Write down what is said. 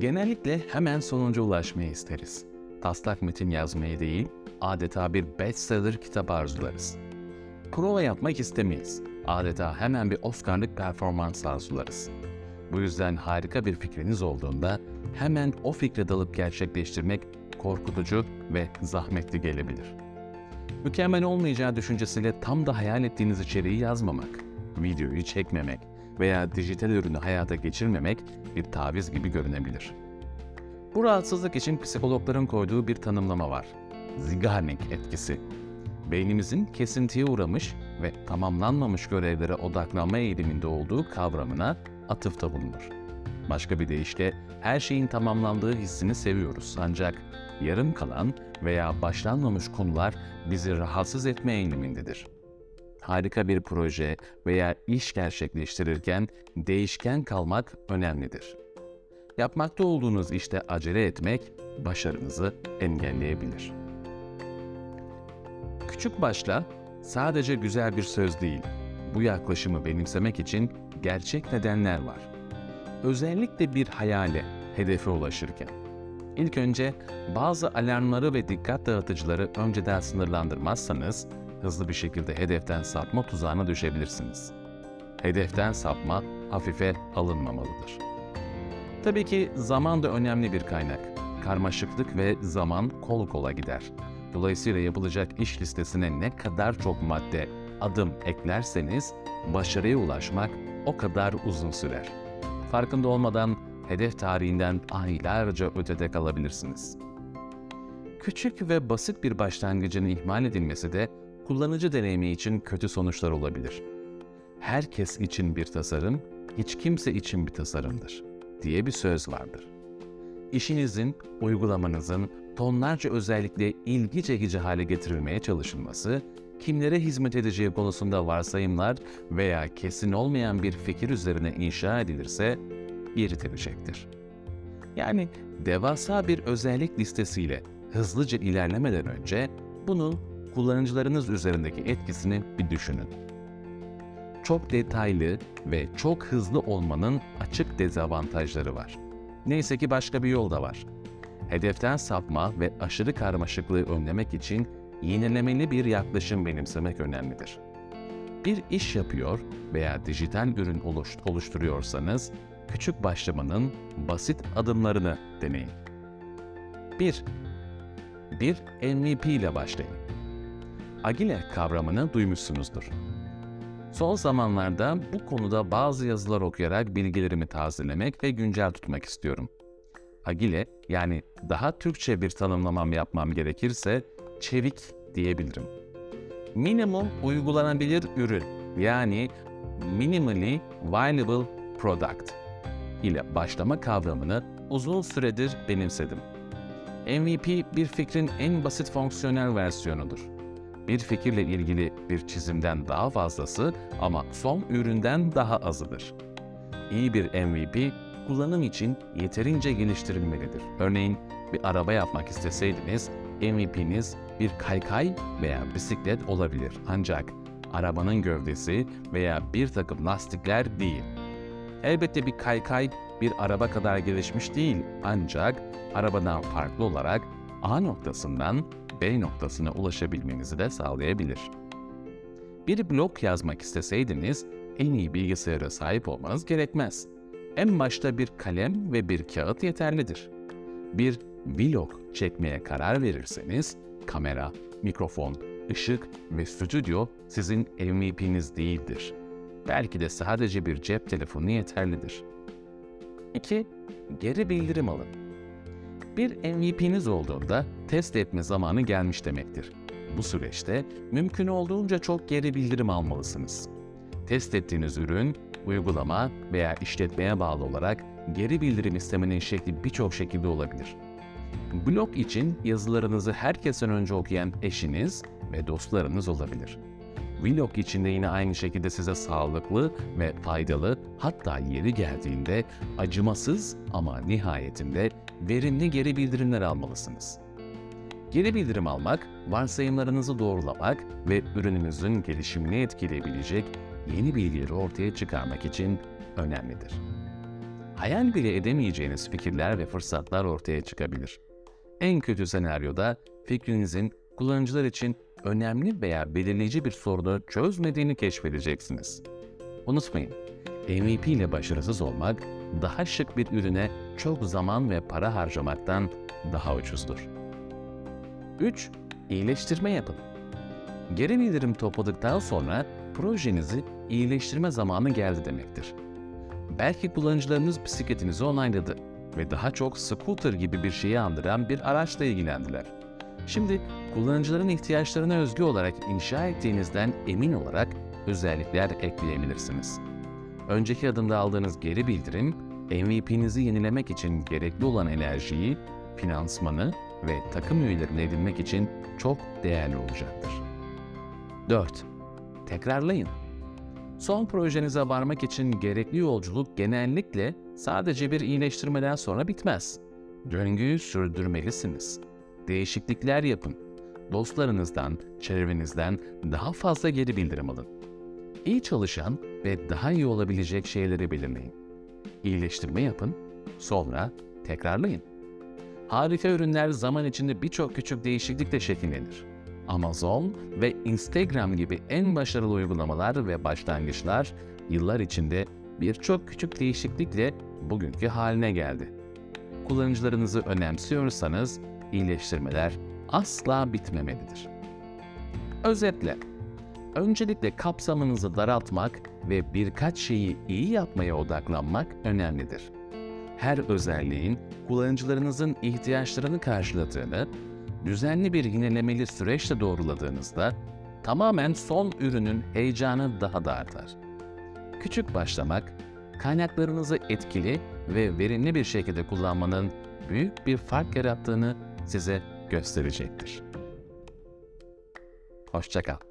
Genellikle hemen sonuca ulaşmayı isteriz. Taslak metin yazmayı değil, adeta bir bestseller kitap arzularız. Prova yapmak istemeyiz. Adeta hemen bir Oscar'lık performans arzularız. Bu yüzden harika bir fikriniz olduğunda hemen o fikre dalıp gerçekleştirmek korkutucu ve zahmetli gelebilir. Mükemmel olmayacağı düşüncesiyle tam da hayal ettiğiniz içeriği yazmamak, videoyu çekmemek veya dijital ürünü hayata geçirmemek bir taviz gibi görünebilir. Bu rahatsızlık için psikologların koyduğu bir tanımlama var. Zeigarnik etkisi. Beynimizin kesintiye uğramış ve tamamlanmamış görevlere odaklanma eğiliminde olduğu kavramına atıfta bulunur. Başka bir deyişle her şeyin tamamlandığı hissini seviyoruz ancak yarım kalan veya başlanmamış konular bizi rahatsız etme eğilimindedir. Harika bir proje veya iş gerçekleştirirken değişken kalmak önemlidir. Yapmakta olduğunuz işte acele etmek başarınızı engelleyebilir. Küçük başla sadece güzel bir söz değil. Bu yaklaşımı benimsemek için gerçek nedenler var. Özellikle bir hayale, hedefe ulaşırken. İlk önce bazı alarmları ve dikkat dağıtıcıları önceden sınırlandırmazsanız hızlı bir şekilde hedeften sapma tuzağına düşebilirsiniz. Hedeften sapma hafife alınmamalıdır. Tabii ki zaman da önemli bir kaynak. Karmaşıklık ve zaman kol kola gider. Dolayısıyla yapılacak iş listesine ne kadar çok madde, adım eklerseniz başarıya ulaşmak o kadar uzun sürer. Farkında olmadan hedef tarihinden aylarca ötede kalabilirsiniz. Küçük ve basit bir başlangıcın ihmal edilmesi de kullanıcı deneyimi için kötü sonuçlar olabilir. Herkes için bir tasarım, hiç kimse için bir tasarımdır diye bir söz vardır. İşinizin, uygulamanızın tonlarca özellikle ilgi çekici hale getirilmeye çalışılması, kimlere hizmet edeceği konusunda varsayımlar veya kesin olmayan bir fikir üzerine inşa edilirse iritilecektir. Yani devasa bir özellik listesiyle hızlıca ilerlemeden önce bunun kullanıcılarınız üzerindeki etkisini bir düşünün. Çok detaylı ve çok hızlı olmanın açık dezavantajları var. Neyse ki başka bir yol da var. Hedeften sapma ve aşırı karmaşıklığı önlemek için yenilemeli bir yaklaşım benimsemek önemlidir. Bir iş yapıyor veya dijital ürün oluşturuyorsanız küçük başlamanın basit adımlarını deneyin. 1. Bir MVP ile başlayın. Agile kavramını duymuşsunuzdur. Son zamanlarda bu konuda bazı yazılar okuyarak bilgilerimi tazelemek ve güncel tutmak istiyorum. Agile yani daha Türkçe bir tanımlamam yapmam gerekirse çevik diyebilirim. Minimum uygulanabilir ürün yani minimally viable product ile başlama kavramını uzun süredir benimsedim. MVP bir fikrin en basit fonksiyonel versiyonudur. Bir fikirle ilgili bir çizimden daha fazlası ama son üründen daha azıdır. İyi bir MVP kullanım için yeterince geliştirilmelidir. Örneğin bir araba yapmak isteseydiniz MVP'niz bir kaykay veya bisiklet olabilir. Ancak arabanın gövdesi veya bir takım lastikler değil. Elbette bir kaykay bir araba kadar gelişmiş değil ancak arabadan farklı olarak A noktasından B noktasına ulaşabilmenizi de sağlayabilir. Bir blog yazmak isteseydiniz en iyi bilgisayara sahip olmanız gerekmez. En başta bir kalem ve bir kağıt yeterlidir. Bir vlog çekmeye karar verirseniz kamera, mikrofon, ışık ve stüdyo sizin MVP'niz değildir. Belki de sadece bir cep telefonu yeterlidir. 2. Geri bildirim alın. Bir MVP'niz olduğunda test etme zamanı gelmiş demektir. Bu süreçte mümkün olduğunca çok geri bildirim almalısınız. Test ettiğiniz ürün, uygulama veya işletmeye bağlı olarak geri bildirim istemenin şekli birçok şekilde olabilir. Blog için yazılarınızı herkesten önce okuyan eşiniz ve dostlarınız olabilir. Vlog için de yine aynı şekilde size sağlıklı ve faydalı hatta yeri geldiğinde acımasız ama nihayetinde verimli geri bildirimler almalısınız. Geri bildirim almak, varsayımlarınızı doğrulamak ve ürününüzün gelişimini etkileyebilecek yeni bilgileri ortaya çıkarmak için önemlidir. hayal bile edemeyeceğiniz fikirler ve fırsatlar ortaya çıkabilir. En kötü senaryoda fikrinizin kullanıcılar için önemli veya belirleyici bir sorunu çözmediğini keşfedeceksiniz. Unutmayın, MVP ile başarısız olmak, daha şık bir ürüne çok zaman ve para harcamaktan daha ucuzdur. 3. İyileştirme yapın. Geri bildirim topladıktan sonra projenizi iyileştirme zamanı geldi demektir. Belki kullanıcılarınız bisikletinizi onayladı ve daha çok scooter gibi bir şeyi andıran bir araçla ilgilendiler. Şimdi kullanıcıların ihtiyaçlarına özgü olarak inşa ettiğinizden emin olarak özellikler ekleyebilirsiniz. Önceki adımda aldığınız geri bildirim, MVP'nizi yenilemek için gerekli olan enerjiyi, finansmanı ve takım üyelerini edinmek için çok değerli olacaktır. 4. Tekrarlayın. Son projenize varmak için gerekli yolculuk genellikle sadece bir iyileştirmeden sonra bitmez. Döngüyü sürdürmelisiniz. Değişiklikler yapın. Dostlarınızdan, çevrenizden daha fazla geri bildirim alın. İyi çalışan ve daha iyi olabilecek şeyleri belirleyin. İyileştirme yapın, sonra tekrarlayın. Harika ürünler zaman içinde birçok küçük değişiklikle şekillenir. Amazon ve Instagram gibi en başarılı uygulamalar ve başlangıçlar yıllar içinde birçok küçük değişiklikle bugünkü haline geldi. Kullanıcılarınızı önemsiyorsanız iyileştirmeler asla bitmemelidir. Özetle, öncelikle kapsamınızı daraltmak ve birkaç şeyi iyi yapmaya odaklanmak önemlidir. Her özelliğin kullanıcılarınızın ihtiyaçlarını karşıladığını düzenli bir yenilemeli süreçle doğruladığınızda tamamen son ürünün heyecanı daha da artar. Küçük başlamak, kaynaklarınızı etkili ve verimli bir şekilde kullanmanın büyük bir fark yarattığını size gösterecektir. Hoşçakal.